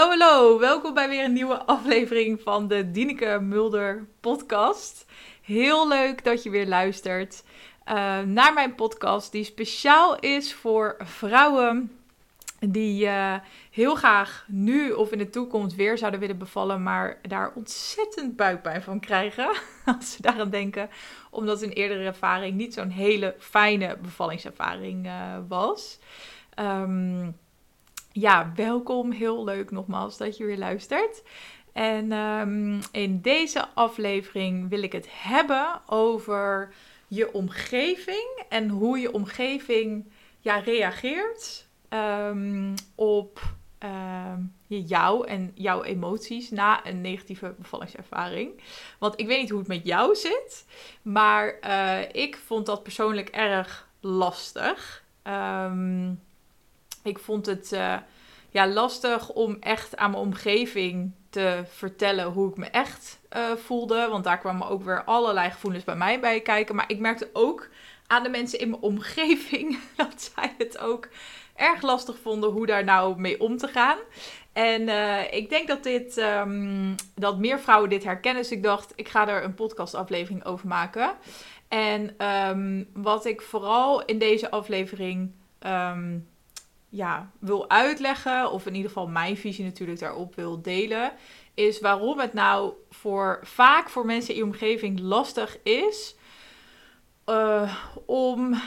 Hallo, hallo. Welkom bij weer een nieuwe aflevering van de Dineke Mulder podcast. Heel leuk dat je weer luistert uh, naar mijn podcast die speciaal is voor vrouwen die uh, heel graag nu of in de toekomst weer zouden willen bevallen, maar daar ontzettend buikpijn van krijgen als ze daaraan denken, omdat hun eerdere ervaring niet zo'n hele fijne bevallingservaring uh, was. Um, ja, welkom. Heel leuk nogmaals dat je weer luistert. En um, in deze aflevering wil ik het hebben over je omgeving en hoe je omgeving ja, reageert um, op um, jou en jouw emoties na een negatieve bevallingservaring. Want ik weet niet hoe het met jou zit, maar uh, ik vond dat persoonlijk erg lastig. Um, ik vond het uh, ja, lastig om echt aan mijn omgeving te vertellen hoe ik me echt uh, voelde. Want daar kwamen ook weer allerlei gevoelens bij mij bij kijken. Maar ik merkte ook aan de mensen in mijn omgeving dat zij het ook erg lastig vonden hoe daar nou mee om te gaan. En uh, ik denk dat, dit, um, dat meer vrouwen dit herkennen. Dus ik dacht, ik ga er een podcastaflevering over maken. En um, wat ik vooral in deze aflevering um, ja, wil uitleggen, of in ieder geval mijn visie natuurlijk daarop wil delen, is waarom het nou voor vaak voor mensen in je omgeving lastig is uh, om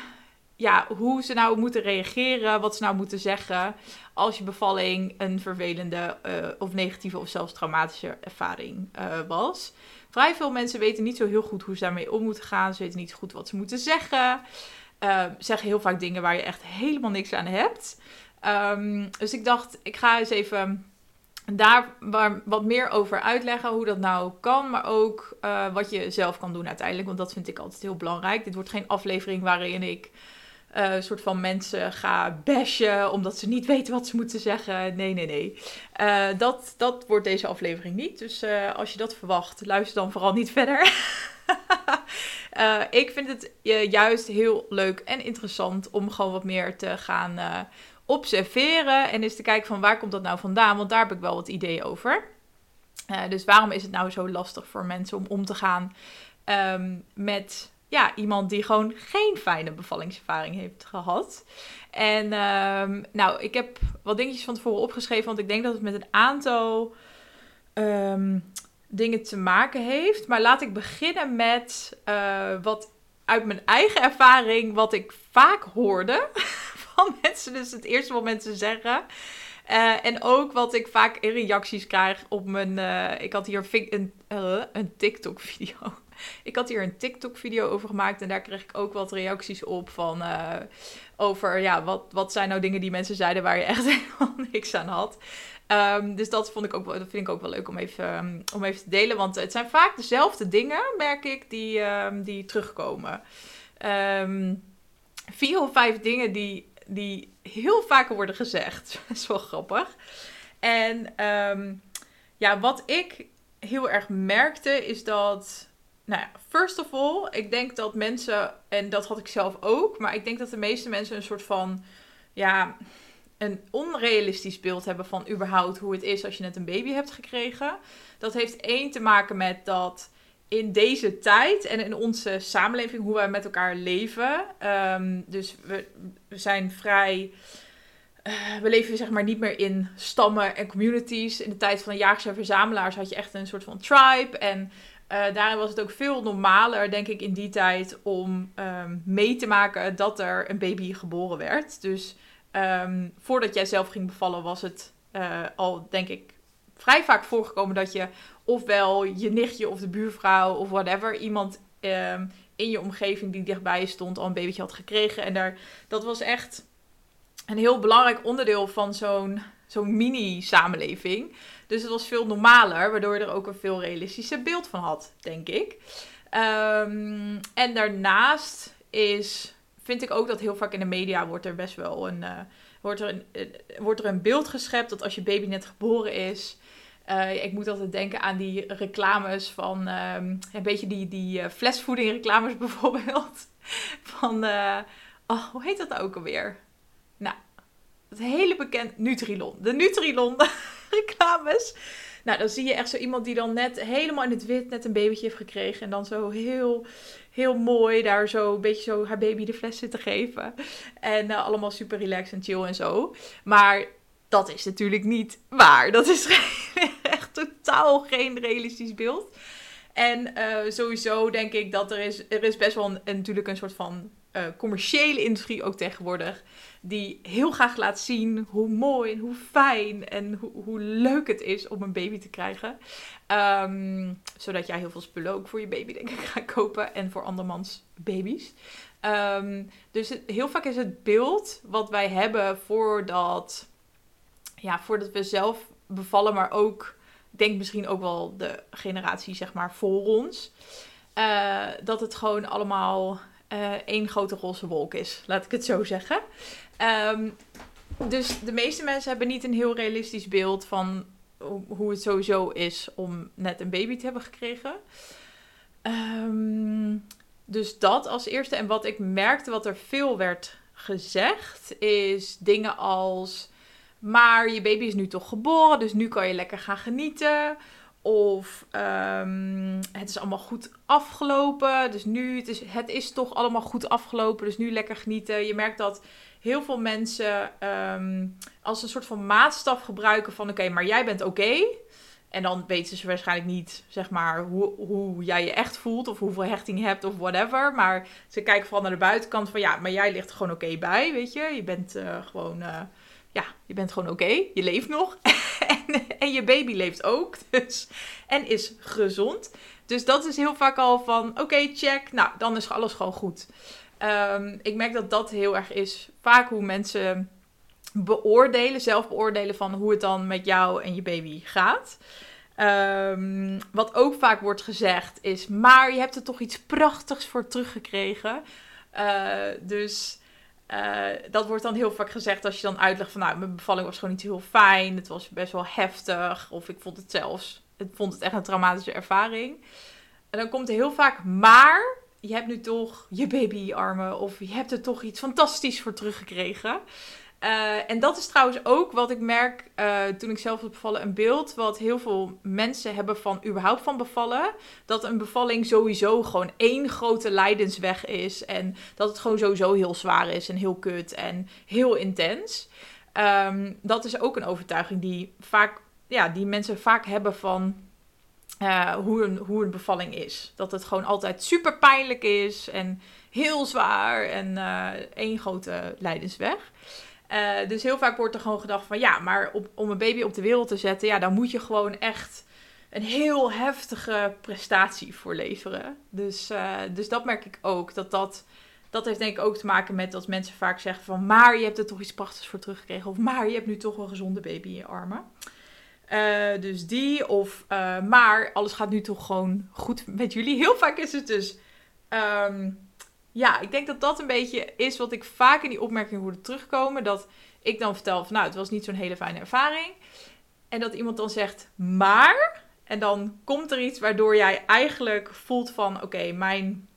ja, hoe ze nou moeten reageren, wat ze nou moeten zeggen als je bevalling een vervelende uh, of negatieve of zelfs traumatische ervaring uh, was. Vrij veel mensen weten niet zo heel goed hoe ze daarmee om moeten gaan. Ze weten niet goed wat ze moeten zeggen. Uh, zeggen heel vaak dingen waar je echt helemaal niks aan hebt. Um, dus ik dacht, ik ga eens even daar wat meer over uitleggen hoe dat nou kan, maar ook uh, wat je zelf kan doen uiteindelijk, want dat vind ik altijd heel belangrijk. Dit wordt geen aflevering waarin ik een soort van mensen ga bashen omdat ze niet weten wat ze moeten zeggen. Nee, nee, nee. Uh, dat, dat wordt deze aflevering niet. Dus als je dat verwacht, luister dan vooral niet verder. ik vind het juist heel leuk en interessant om gewoon wat meer te gaan observeren en eens te kijken van waar komt dat nou vandaan, want daar heb ik wel wat ideeën over. Dus waarom is het nou zo lastig voor mensen om om te gaan um, met ja, iemand die gewoon geen fijne bevallingservaring heeft gehad? En um, nou, ik heb wat dingetjes van tevoren opgeschreven, want ik denk dat het met een aantal um, dingen te maken heeft. Maar laat ik beginnen met uh, wat uit mijn eigen ervaring, wat ik vaak hoorde van mensen. Dus het eerste wat mensen zeggen. Uh, en ook wat ik vaak in reacties krijg op mijn. Uh, ik had hier een, een TikTok-video. Ik had hier een TikTok-video over gemaakt. En daar kreeg ik ook wat reacties op. Van. over ja, wat, wat zijn nou dingen die mensen zeiden waar je echt helemaal niks aan had. Um, dus dat, vond ik ook, dat vind ik ook wel leuk om even, um, om even te delen. Want het zijn vaak dezelfde dingen, merk ik, die, um, die terugkomen. vier of vijf dingen die die heel vaker worden gezegd. Dat is wel grappig. En ja, wat ik heel erg merkte is dat, nou ja, first of all, ik denk dat mensen, en dat had ik zelf ook, maar ik denk dat de meeste mensen een soort van, ja, een onrealistisch beeld hebben van überhaupt hoe het is als je net een baby hebt gekregen. Dat heeft één te maken met dat in deze tijd en in onze samenleving, hoe wij met elkaar leven. Um, dus we, zijn vrij. Uh, we leven zeg maar niet meer in stammen en communities. In de tijd van de jagers en verzamelaars had je echt een soort van tribe. En uh, daarin was het ook veel normaler, denk ik, in die tijd om um, mee te maken dat er een baby geboren werd. Dus um, voordat jij zelf ging bevallen, was het uh, al, denk ik, vrij vaak voorgekomen dat je ofwel je nichtje of de buurvrouw of whatever, iemand um, in je omgeving die dichtbij je stond al een babytje had gekregen. En daar, dat was echt een heel belangrijk onderdeel van zo'n zo'n mini-samenleving. Dus het was veel normaler, waardoor je er ook een veel realistischer beeld van had, denk ik. Um, en daarnaast is, vind ik ook dat heel vaak in de media wordt er best wel een, uh, wordt er een, uh, wordt er een beeld geschept dat als je baby net geboren is, uh, ik moet altijd denken aan die reclames van um, een beetje die, die flesvoeding reclames bijvoorbeeld. Van, oh, hoe heet dat nou ook alweer? Nou, het hele bekend Nutrilon. De Nutrilon reclames. Nou, dan zie je echt zo iemand die dan net helemaal in het wit net een babytje heeft gekregen. En dan zo heel, heel mooi daar zo een beetje zo haar baby de fles zit te geven. En uh, allemaal super relaxed en chill en zo. Maar dat is natuurlijk niet waar. Dat is echt totaal geen realistisch beeld. En uh, sowieso denk ik dat er is, er is best wel natuurlijk een soort van uh, commerciële industrie ook tegenwoordig. Die heel graag laat zien hoe mooi en hoe fijn en hoe, hoe leuk het is om een baby te krijgen. Um, zodat jij heel veel spullen ook voor je baby denk ik gaat kopen. En voor andermans baby's. Um, dus heel vaak is het beeld wat wij hebben voordat, ja, voordat we zelf bevallen, maar ook denk misschien ook wel de generatie zeg maar voor ons. Uh, dat het gewoon allemaal uh, één grote roze wolk is, laat ik het zo zeggen. Um, dus de meeste mensen hebben niet een heel realistisch beeld van hoe het sowieso is om net een baby te hebben gekregen. Um, dus dat als eerste. En wat ik merkte, wat er veel werd gezegd, is dingen als maar je baby is nu toch geboren, dus nu kan je lekker gaan genieten. Of um, het is allemaal goed afgelopen. Dus nu, het is, het is toch allemaal goed afgelopen. Dus nu lekker genieten. Je merkt dat heel veel mensen um, als een soort van maatstaf gebruiken van... Oké, maar jij bent oké. En dan weten ze waarschijnlijk niet, zeg maar, hoe, hoe jij je echt voelt. Of hoeveel hechting je hebt of whatever. Maar ze kijken vooral naar de buitenkant van... Ja, maar jij ligt er gewoon oké bij, weet je. Je bent uh, gewoon... Uh, ja, je bent gewoon oké. Je leeft nog. en, en, je baby leeft ook. Dus, en is gezond. Dus dat is heel vaak al van, oké, check. Nou, dan is alles gewoon goed. Um, ik merk dat dat heel erg is vaak hoe mensen beoordelen, zelf beoordelen van hoe het dan met jou en je baby gaat. Um, wat ook vaak wordt gezegd is, maar je hebt er toch iets prachtigs voor teruggekregen. Uh, dus uh, dat wordt dan heel vaak gezegd als je dan uitlegt van nou, mijn bevalling was gewoon niet heel fijn. Het was best wel heftig. Of ik vond het zelfs, ik vond het echt een traumatische ervaring. En dan komt er heel vaak, maar je hebt nu toch je babyarmen. Of je hebt er toch iets fantastisch voor teruggekregen. Uh, en dat is trouwens ook wat ik merk uh, toen ik zelf was bevallen. Een beeld wat heel veel mensen hebben van überhaupt van bevallen. Dat een bevalling sowieso gewoon één grote lijdensweg is. En dat het gewoon sowieso heel zwaar is en heel kut en heel intens. Um, dat is ook een overtuiging die, vaak, ja, die mensen vaak hebben van uh, hoe, een, hoe een bevalling is. Dat het gewoon altijd super pijnlijk is en heel zwaar en één grote lijdensweg. Uh, dus heel vaak wordt er gewoon gedacht van ja, maar om een baby op de wereld te zetten, ja, dan moet je gewoon echt een heel heftige prestatie voor leveren. Dus, uh, dus dat merk ik ook. Dat, dat, dat heeft denk ik ook te maken met dat mensen vaak zeggen van maar je hebt er toch iets prachtigs voor teruggekregen. Of maar je hebt nu toch een gezonde baby in je armen. Uh, dus die of maar alles gaat nu toch gewoon goed met jullie. Heel vaak is het dus um, ja, ik denk dat dat een beetje is wat ik vaak in die opmerkingen hoorde terugkomen. Dat ik dan vertel van nou, het was niet zo'n hele fijne ervaring. En dat iemand dan zegt, maar. En dan komt er iets waardoor jij eigenlijk voelt van oké, mijn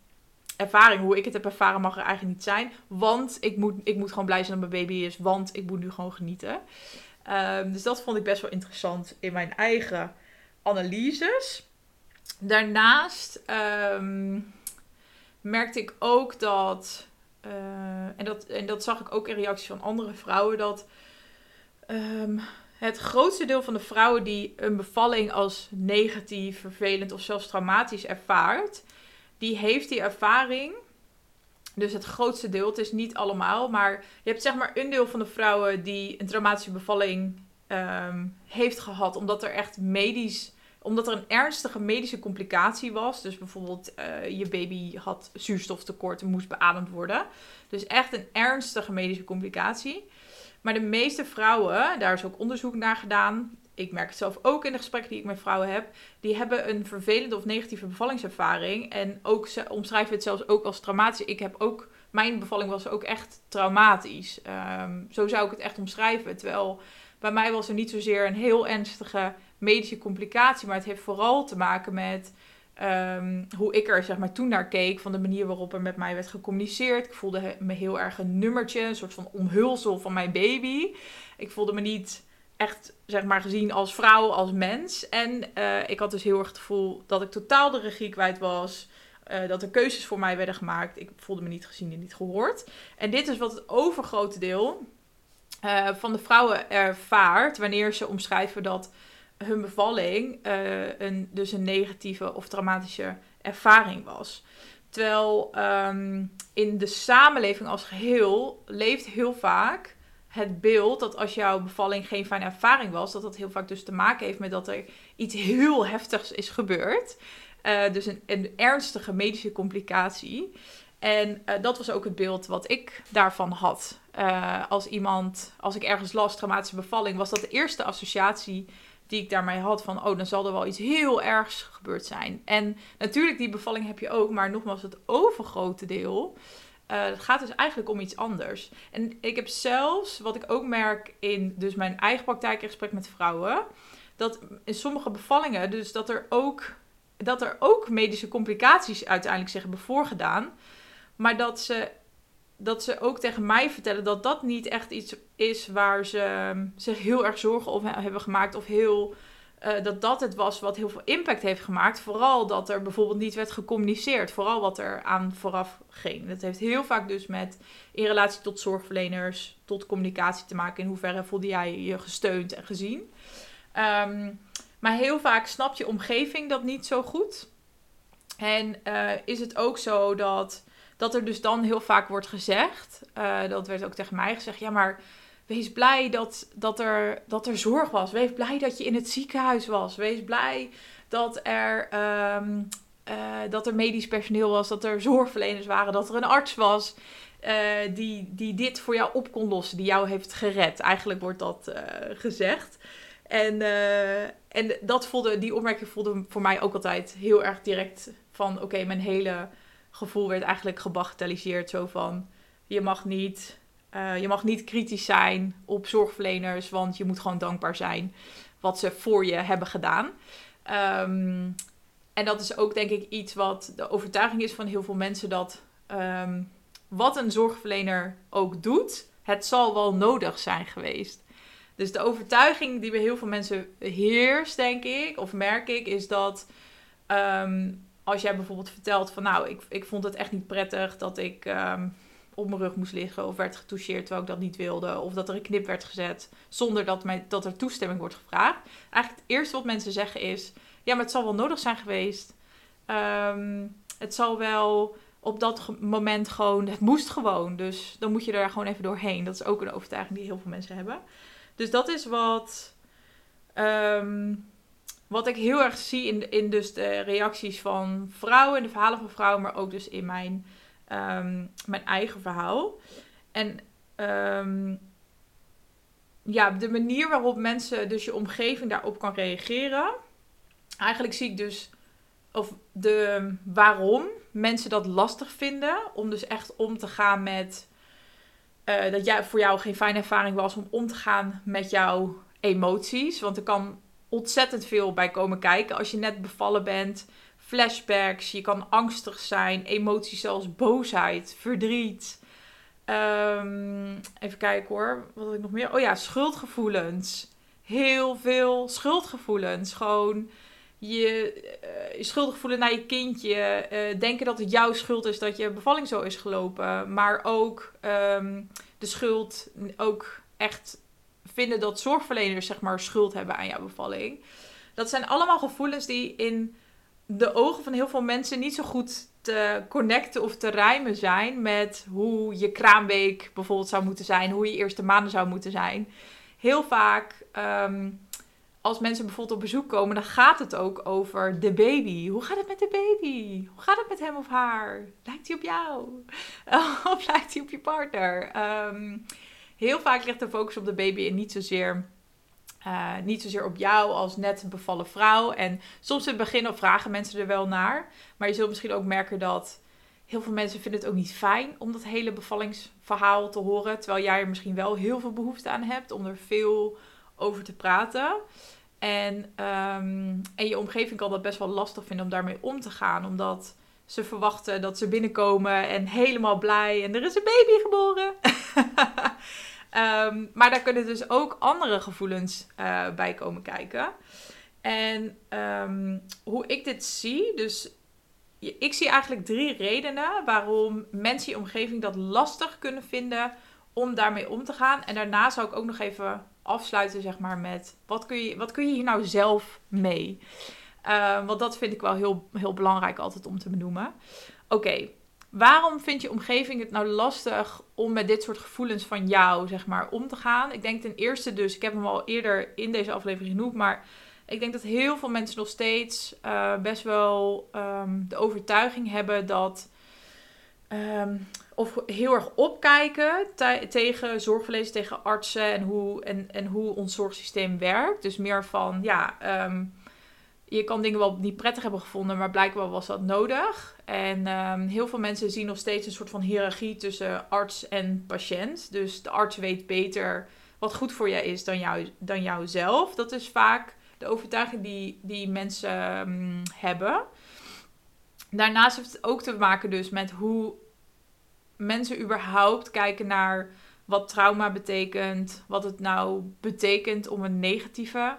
ervaring, hoe ik het heb ervaren, mag er eigenlijk niet zijn. Want ik moet, ik moet gewoon blij zijn dat mijn baby is. Want ik moet nu gewoon genieten. Um, dus dat vond ik best wel interessant in mijn eigen analyses. Daarnaast. Um, merkte ik ook dat, uh, en dat, en dat zag ik ook in reacties van andere vrouwen, dat um, het grootste deel van de vrouwen die een bevalling als negatief, vervelend of zelfs traumatisch ervaart, die heeft die ervaring. Dus het grootste deel, het is niet allemaal, maar je hebt zeg maar een deel van de vrouwen die een traumatische bevalling um, heeft gehad, omdat er echt medisch omdat er een ernstige medische complicatie was. Dus bijvoorbeeld uh, je baby had zuurstoftekort en moest beademd worden. Dus echt een ernstige medische complicatie. Maar de meeste vrouwen, daar is ook onderzoek naar gedaan. Ik merk het zelf ook in de gesprekken die ik met vrouwen heb. Die hebben een vervelende of negatieve bevallingservaring. En ook, ze omschrijven het zelfs ook als traumatisch. Ik heb ook, mijn bevalling was ook echt traumatisch. Um, zo zou ik het echt omschrijven. Terwijl bij mij was er niet zozeer een heel ernstige medische complicatie. Maar het heeft vooral te maken met ehm, hoe ik er zeg maar, toen naar keek, van de manier waarop er met mij werd gecommuniceerd. Ik voelde me heel erg een nummertje, een soort van omhulsel van mijn baby. Ik voelde me niet echt zeg maar gezien als vrouw, als mens. En uh, ik had dus heel erg het gevoel dat ik totaal de regie kwijt was. Uh, dat er keuzes voor mij werden gemaakt. Ik voelde me niet gezien en niet gehoord. En dit is wat het overgrote deel uh, van de vrouwen ervaart wanneer ze omschrijven dat hun bevalling een, dus een negatieve of traumatische ervaring was. Terwijl um, in de samenleving als geheel leeft heel vaak het beeld dat als jouw bevalling geen fijne ervaring was, dat dat heel vaak dus te maken heeft met dat er iets heel heftigs is gebeurd. Uh, dus een, een, ernstige medische complicatie. En uh, dat was ook het beeld wat ik daarvan had. Uh, als iemand, als ik ergens las, traumatische bevalling, was dat de eerste associatie die ik daarmee had van, oh, dan zal er wel iets heel ergs gebeurd zijn. En natuurlijk, die bevalling heb je ook, maar nogmaals, het overgrote deel het gaat dus eigenlijk om iets anders. En ik heb zelfs, wat ik ook merk in dus mijn eigen praktijk in gesprek met vrouwen, dat in sommige bevallingen, dus dat er ook, dat er ook medische complicaties uiteindelijk zich hebben voorgedaan. Maar dat ze, dat ze ook tegen mij vertellen dat dat niet echt iets is waar ze zich heel erg zorgen over hebben gemaakt of heel uh, dat dat het was wat heel veel impact heeft gemaakt. Vooral dat er bijvoorbeeld niet werd gecommuniceerd. Vooral wat er aan vooraf ging. Dat heeft heel vaak dus met in relatie tot zorgverleners, tot communicatie te maken. In hoeverre voelde jij je gesteund en gezien. Um, maar heel vaak snapt je omgeving dat niet zo goed. En uh, is het ook zo dat, dat er dus dan heel vaak wordt gezegd. Uh, dat werd ook tegen mij gezegd. Ja, maar Wees blij dat, dat, er, dat er zorg was. Wees blij dat je in het ziekenhuis was. Wees blij dat er, um, uh, dat er medisch personeel was, dat er zorgverleners waren, dat er een arts was. Uh, die, die dit voor jou op kon lossen, die jou heeft gered. Eigenlijk wordt dat gezegd. En, en dat voelde, die opmerking voelde voor mij ook altijd heel erg direct van... oké, mijn hele gevoel werd eigenlijk gebagatelliseerd. Zo van, je mag niet uh, je mag niet kritisch zijn op zorgverleners, want je moet gewoon dankbaar zijn wat ze voor je hebben gedaan. Um, en dat is ook denk ik iets wat de overtuiging is van heel veel mensen dat um, wat een zorgverlener ook doet, het zal wel nodig zijn geweest. Dus de overtuiging die bij heel veel mensen heerst, denk ik, of merk ik, is dat um, als jij bijvoorbeeld vertelt van nou, ik, ik vond het echt niet prettig dat ik op mijn rug moest liggen of werd getoucheerd terwijl ik dat niet wilde. Of dat er een knip werd gezet zonder dat, mij, dat er toestemming wordt gevraagd. Eigenlijk het eerste wat mensen zeggen is, ja, maar het zal wel nodig zijn geweest. Um, het zal wel op dat moment gewoon, het moest gewoon. Dus dan moet je er gewoon even doorheen. Dat is ook een overtuiging die heel veel mensen hebben. Dus dat is wat, um, wat ik heel erg zie in, in dus de reacties van vrouwen, de verhalen van vrouwen, maar ook dus in mijn um, mijn eigen verhaal. En um, ja, de manier waarop mensen, dus je omgeving daarop kan reageren. Eigenlijk zie ik dus of de waarom mensen dat lastig vinden. Om dus echt om te gaan met. Uh, dat jij, voor jou geen fijne ervaring was om om te gaan met jouw emoties. Want er kan ontzettend veel bij komen kijken als je net bevallen bent flashbacks, je kan angstig zijn, emoties zoals boosheid, verdriet. Um, even kijken hoor, wat ik nog meer? Oh ja, schuldgevoelens. Heel veel schuldgevoelens. Gewoon je, uh, je schuldig voelen naar je kindje. Uh, denken dat het jouw schuld is dat je bevalling zo is gelopen. Maar ook um, de schuld, ook echt vinden dat zorgverleners zeg maar schuld hebben aan jouw bevalling. Dat zijn allemaal gevoelens die in de ogen van heel veel mensen niet zo goed te connecten of te rijmen zijn met hoe je kraamweek bijvoorbeeld zou moeten zijn, hoe je eerste maanden zou moeten zijn. Heel vaak, um, als mensen bijvoorbeeld op bezoek komen, dan gaat het ook over de baby. Hoe gaat het met de baby? Hoe gaat het met hem of haar? Lijkt hij op jou? of lijkt hij op je partner? Um, heel vaak ligt de focus op de baby en niet zozeer uh, niet zozeer op jou als net een bevallen vrouw. En soms in het begin vragen mensen er wel naar. Maar je zult misschien ook merken dat heel veel mensen vinden het ook niet fijn om dat hele bevallingsverhaal te horen. Terwijl jij er misschien wel heel veel behoefte aan hebt om er veel over te praten. En, ehm, en je omgeving kan dat best wel lastig vinden om daarmee om te gaan. Omdat ze verwachten dat ze binnenkomen en helemaal blij en er is een baby geboren. Ehm, maar daar kunnen dus ook andere gevoelens uh, bij komen kijken. En um, hoe ik dit zie, dus ik zie eigenlijk drie redenen waarom mensen je omgeving dat lastig kunnen vinden om daarmee om te gaan. En daarna zou ik ook nog even afsluiten, zeg maar, met wat kun je, wat kun je hier nou zelf mee? Uh, want dat vind ik wel heel, heel belangrijk altijd om te benoemen. Oké, waarom vind je omgeving het nou lastig om met dit soort gevoelens van jou, zeg maar, om te gaan? Ik denk ten eerste dus, ik heb hem al eerder in deze aflevering genoemd, maar ik denk dat heel veel mensen nog steeds uh, best wel um, de overtuiging hebben dat. Um, of heel erg opkijken tegen zorgverleners, tegen artsen en hoe, en, en hoe ons zorgsysteem werkt. Dus meer van, ja, je kan dingen wel niet prettig hebben gevonden, maar blijkbaar was dat nodig. En um, heel veel mensen zien nog steeds een soort van hiërarchie tussen arts en patiënt. Dus de arts weet beter wat goed voor je is dan, jou, dan jouzelf. Dat is vaak de overtuiging die, die mensen um, hebben. Daarnaast heeft het ook te maken dus met hoe mensen überhaupt kijken naar wat trauma betekent. Wat het nou betekent om een negatieve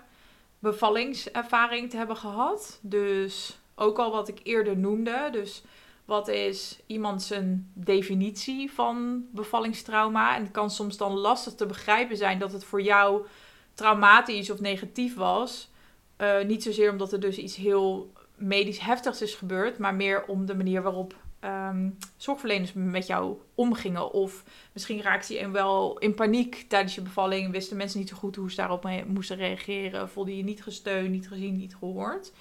bevallingservaring te hebben gehad. Dus ook al wat ik eerder noemde. Dus wat is iemand zijn definitie van bevallingstrauma? En het kan soms dan lastig te begrijpen zijn dat het voor jou traumatisch of negatief was. Uh, niet zozeer omdat er dus iets heel medisch heftigs is gebeurd, maar meer om de manier waarop um, zorgverleners met jou omgingen. Of misschien raakte je wel in paniek tijdens je bevalling. Wisten mensen niet zo goed hoe ze daarop moesten reageren. Voelde je niet gesteund, niet gezien, niet gehoord.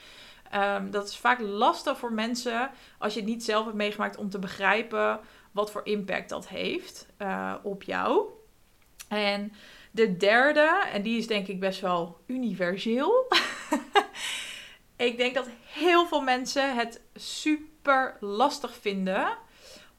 Um, dat is vaak lastig voor mensen als je het niet zelf hebt meegemaakt om te begrijpen wat voor impact dat heeft uh, op jou. En de derde, en die is denk ik best wel universeel. ik denk dat heel veel mensen het super lastig vinden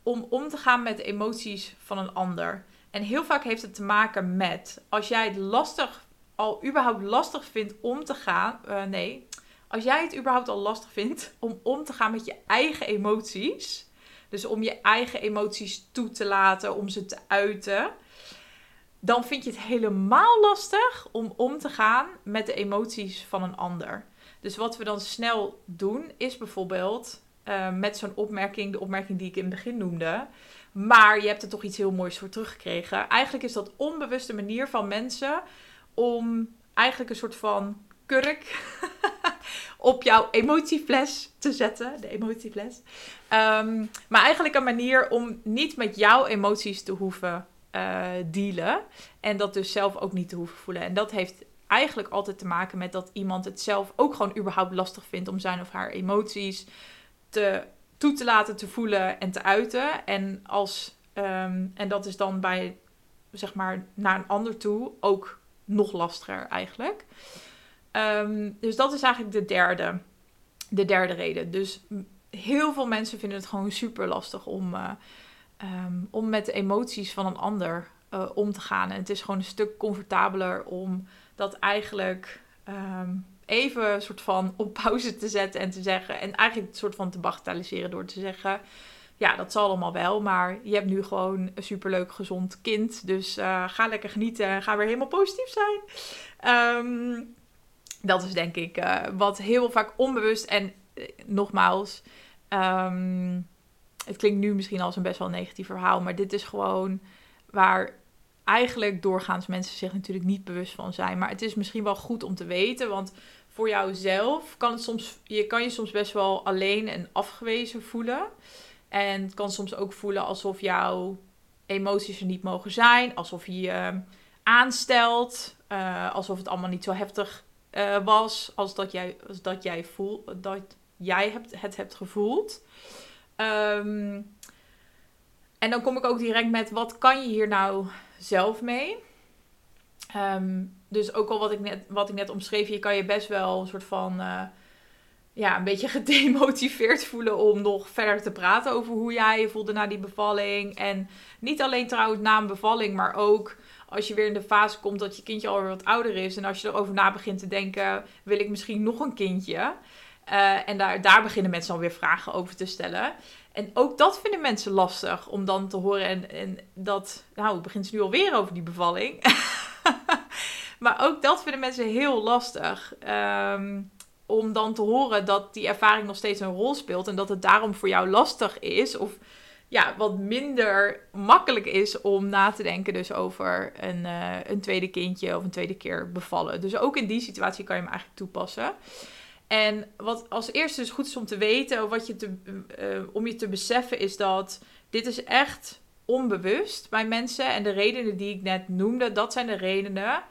om om te gaan met de emoties van een ander. En heel vaak heeft het te maken met als jij het lastig, al überhaupt lastig vindt om te gaan. Uh, nee, als jij het überhaupt al lastig vindt om om te gaan met je eigen emoties. Dus om je eigen emoties toe te laten, om ze te uiten dan vind je het helemaal lastig om om te gaan met de emoties van een ander. Dus wat we dan snel doen, is bijvoorbeeld uh, met zo'n opmerking, de opmerking die ik in het begin noemde. Maar je hebt er toch iets heel moois voor teruggekregen. Eigenlijk is dat onbewuste manier van mensen om eigenlijk een soort van kurk op jouw emotiefles te zetten. De emotiefles. Um, maar eigenlijk een manier om niet met jouw emoties te hoeven uh, dealen. En dat dus zelf ook niet te hoeven voelen. En dat heeft eigenlijk altijd te maken met dat iemand het zelf ook gewoon überhaupt lastig vindt om zijn of haar emoties te, toe te laten te voelen en te uiten. En, als, um, en dat is dan bij, zeg maar, naar een ander toe ook nog lastiger eigenlijk. Um, dus dat is eigenlijk de derde, de derde reden. Dus heel veel mensen vinden het gewoon super lastig om. Uh, um, om met de emoties van een ander uh, om te gaan. En het is gewoon een stuk comfortabeler om dat eigenlijk um, even soort van op pauze te zetten en te zeggen. En eigenlijk een soort van te bagatelliseren door te zeggen. Ja, dat zal allemaal wel, maar je hebt nu gewoon een superleuk gezond kind. Dus uh, ga lekker genieten en ga weer helemaal positief zijn. Um, dat is denk ik uh, wat heel vaak onbewust en nogmaals. Um, het klinkt nu misschien als een best wel negatief verhaal, maar dit is gewoon waar eigenlijk doorgaans mensen zich natuurlijk niet bewust van zijn. Maar het is misschien wel goed om te weten, want voor jouzelf kan het soms, je kan je soms best wel alleen en afgewezen voelen. En het kan soms ook voelen alsof jouw emoties er niet mogen zijn, alsof je je aanstelt, uh, alsof het allemaal niet zo heftig uh, was als dat jij, als dat jij voelt, dat jij hebt, het hebt gevoeld. Um, en dan kom ik ook direct met wat kan je hier nou zelf mee? Um, dus ook al wat ik, net, wat ik net omschreef, je kan je best wel een soort van uh, ja, een beetje gedemotiveerd voelen om nog verder te praten over hoe jij je voelde na die bevalling. En niet alleen trouwens na een bevalling, maar ook als je weer in de fase komt dat je kindje alweer wat ouder is. En als je erover na begint te denken, wil ik misschien nog een kindje? Uh, en daar, daar beginnen mensen alweer vragen over te stellen. En ook dat vinden mensen lastig om dan te horen. En, en dat, nou, het begint nu alweer over die bevalling. maar ook dat vinden mensen heel lastig. Um, om dan te horen dat die ervaring nog steeds een rol speelt. En dat het daarom voor jou lastig is. Of ja, wat minder makkelijk is om na te denken dus over een, uh, een tweede kindje of een tweede keer bevallen. Dus ook in die situatie kan je hem eigenlijk toepassen. En wat als eerste dus goed is om te weten, wat je te, uh, om je te beseffen, is dat dit is echt onbewust bij mensen. En de redenen die ik net noemde, dat zijn de redenen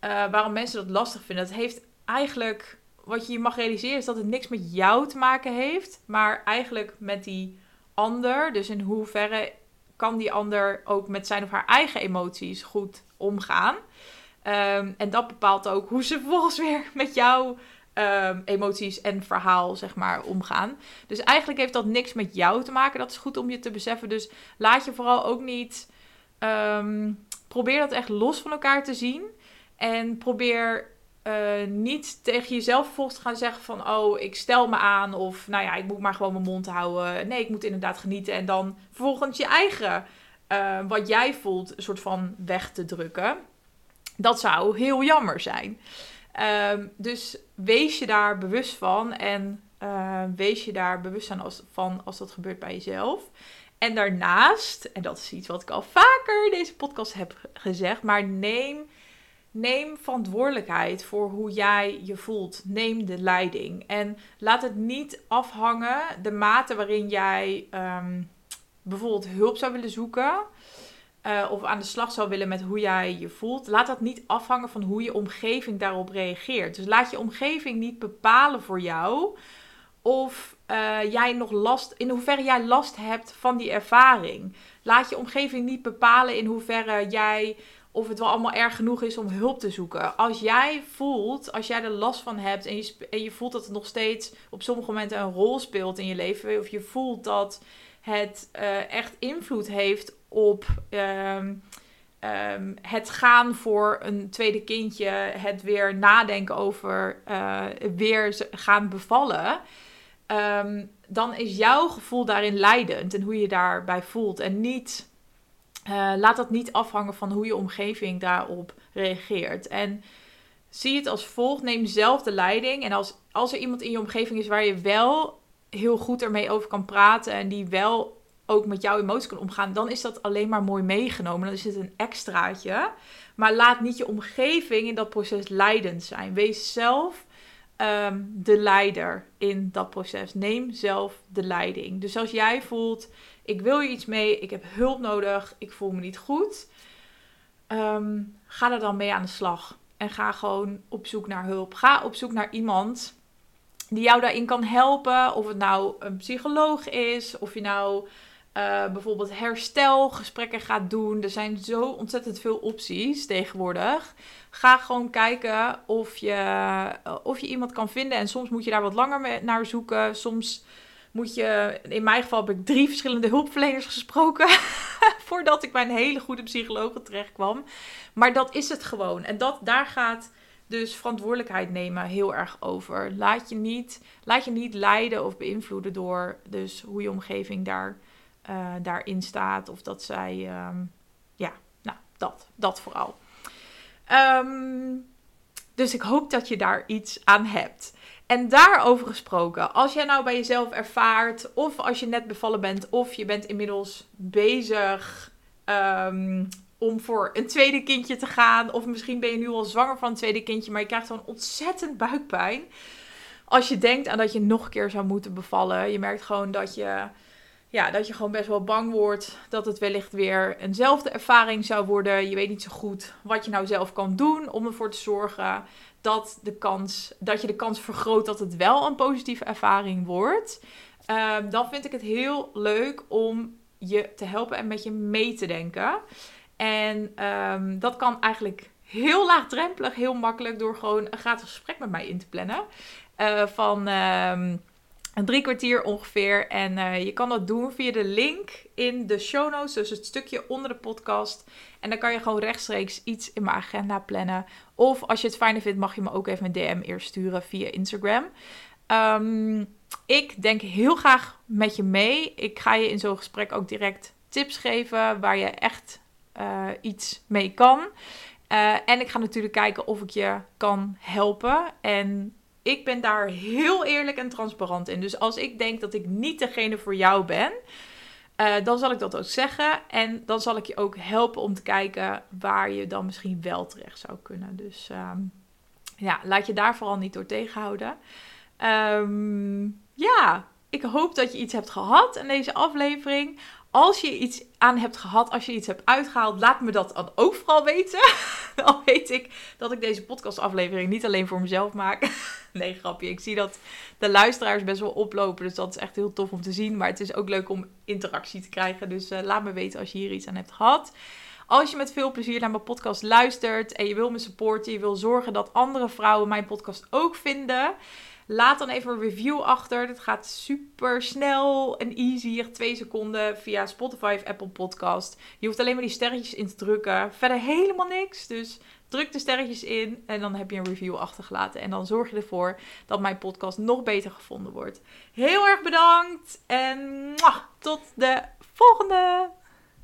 uh, waarom mensen dat lastig vinden. Het heeft eigenlijk, wat je mag realiseren, is dat het niks met jou te maken heeft, maar eigenlijk met die ander. Dus in hoeverre kan die ander ook met zijn of haar eigen emoties goed omgaan. Um, en dat bepaalt ook hoe ze vervolgens weer met jou um, emoties en verhaal, zeg maar, omgaan. Dus eigenlijk heeft dat niks met jou te maken. Dat is goed om je te beseffen. Dus laat je vooral ook niet. Um, probeer dat echt los van elkaar te zien. En probeer uh, niet tegen jezelf vervolgens te gaan zeggen van... oh, ik stel me aan of nou ja, ik moet maar gewoon mijn mond houden. Nee, ik moet inderdaad genieten. En dan vervolgens je eigen, uh, wat jij voelt, een soort van weg te drukken. Dat zou heel jammer zijn. Um, dus wees je daar bewust van en uh, wees je daar bewust als, van als dat gebeurt bij jezelf. En daarnaast, en dat is iets wat ik al vaker deze podcast heb gezegd, maar neem, neem verantwoordelijkheid voor hoe jij je voelt. Neem de leiding. En laat het niet afhangen, de mate waarin jij um, bijvoorbeeld hulp zou willen zoeken uh, of aan de slag zou willen met hoe jij je voelt, laat dat niet afhangen van hoe je omgeving daarop reageert. Dus laat je omgeving niet bepalen voor jou of uh, jij nog last, in hoeverre jij last hebt van die ervaring. Laat je omgeving niet bepalen in hoeverre jij of het wel allemaal erg genoeg is om hulp te zoeken. Als jij voelt, als jij er last van hebt en je, en je voelt dat het nog steeds op sommige momenten een rol speelt in je leven, of je voelt dat het uh, echt invloed heeft op um, um, het gaan voor een tweede kindje, het weer nadenken over uh, weer gaan bevallen. Um, dan is jouw gevoel daarin leidend en hoe je daarbij voelt. En niet, uh, laat dat niet afhangen van hoe je omgeving daarop reageert. En zie het als volgt: neem zelf de leiding. En als, als er iemand in je omgeving is waar je wel heel goed ermee over kan praten en die wel ook met jouw emoties kan omgaan, dan is dat alleen maar mooi meegenomen. Dan is het een extraatje. Maar laat niet je omgeving in dat proces leidend zijn. Wees zelf um, de leider in dat proces. Neem zelf de leiding. Dus als jij voelt, ik wil hier iets mee, ik heb hulp nodig, ik voel me niet goed, um, ga er dan mee aan de slag. En ga gewoon op zoek naar hulp. Ga op zoek naar iemand die jou daarin kan helpen. Of het nou een psycholoog is, of je nou uh, bijvoorbeeld herstelgesprekken gaat doen. Er zijn zo ontzettend veel opties tegenwoordig. Ga gewoon kijken of je, uh, of je iemand kan vinden. En soms moet je daar wat langer naar zoeken. Soms moet je, in mijn geval heb ik drie verschillende hulpverleners gesproken. voordat ik bij een hele goede psycholoog terecht kwam. Maar dat is het gewoon. En dat, daar gaat dus verantwoordelijkheid nemen heel erg over. Laat je niet, laat je niet leiden of beïnvloeden door dus hoe je omgeving daar uh, daarin staat. Of dat zij, um, ja, nou, dat, dat vooral. Um, dus ik hoop dat je daar iets aan hebt. En daarover gesproken, als jij nou bij jezelf ervaart, of als je net bevallen bent, of je bent inmiddels bezig um, om voor een tweede kindje te gaan, of misschien ben je nu al zwanger van een tweede kindje, maar je krijgt gewoon ontzettend buikpijn. Als je denkt aan dat je nog een keer zou moeten bevallen, je merkt gewoon dat je ja, dat je gewoon best wel bang wordt dat het wellicht weer eenzelfde ervaring zou worden. Je weet niet zo goed wat je nou zelf kan doen om ervoor te zorgen dat, de kans, dat je de kans vergroot dat het wel een positieve ervaring wordt. Um, dan vind ik het heel leuk om je te helpen en met je mee te denken. En um, dat kan eigenlijk heel laagdrempelig, heel makkelijk door gewoon een gratis gesprek met mij in te plannen. Uh, van. Een drie kwartier ongeveer. En uh, je kan dat doen via de link in de show notes. Dus het stukje onder de podcast. En dan kan je gewoon rechtstreeks iets in mijn agenda plannen. Of als je het fijner vindt, mag je me ook even een DM eerst sturen via Instagram. Um, ik denk heel graag met je mee. Ik ga je in zo'n gesprek ook direct tips geven waar je echt uh, iets mee kan. Uh, en ik ga natuurlijk kijken of ik je kan helpen. En ik ben daar heel eerlijk en transparant in. Dus als ik denk dat ik niet degene voor jou ben, uh, dan zal ik dat ook zeggen. En dan zal ik je ook helpen om te kijken waar je dan misschien wel terecht zou kunnen. Dus um, ja, laat je daar vooral niet door tegenhouden. Um, ja, ik hoop dat je iets hebt gehad in deze aflevering. Als je iets aan hebt gehad, als je iets hebt uitgehaald, laat me dat dan ook vooral weten. dan weet ik dat ik deze podcastaflevering niet alleen voor mezelf maak. nee, grapje. Ik zie dat de luisteraars best wel oplopen. Dus dat is echt heel tof om te zien. Maar het is ook leuk om interactie te krijgen. Dus uh, laat me weten als je hier iets aan hebt gehad. Als je met veel plezier naar mijn podcast luistert en je wil me supporten, je wil zorgen dat andere vrouwen mijn podcast ook vinden. Laat dan even een review achter. Dat gaat super snel en easy. Twee seconden via Spotify of Apple Podcast. Je hoeft alleen maar die sterretjes in te drukken. Verder helemaal niks. Dus druk de sterretjes in en dan heb je een review achtergelaten. En dan zorg je ervoor dat mijn podcast nog beter gevonden wordt. Heel erg bedankt en tot de volgende!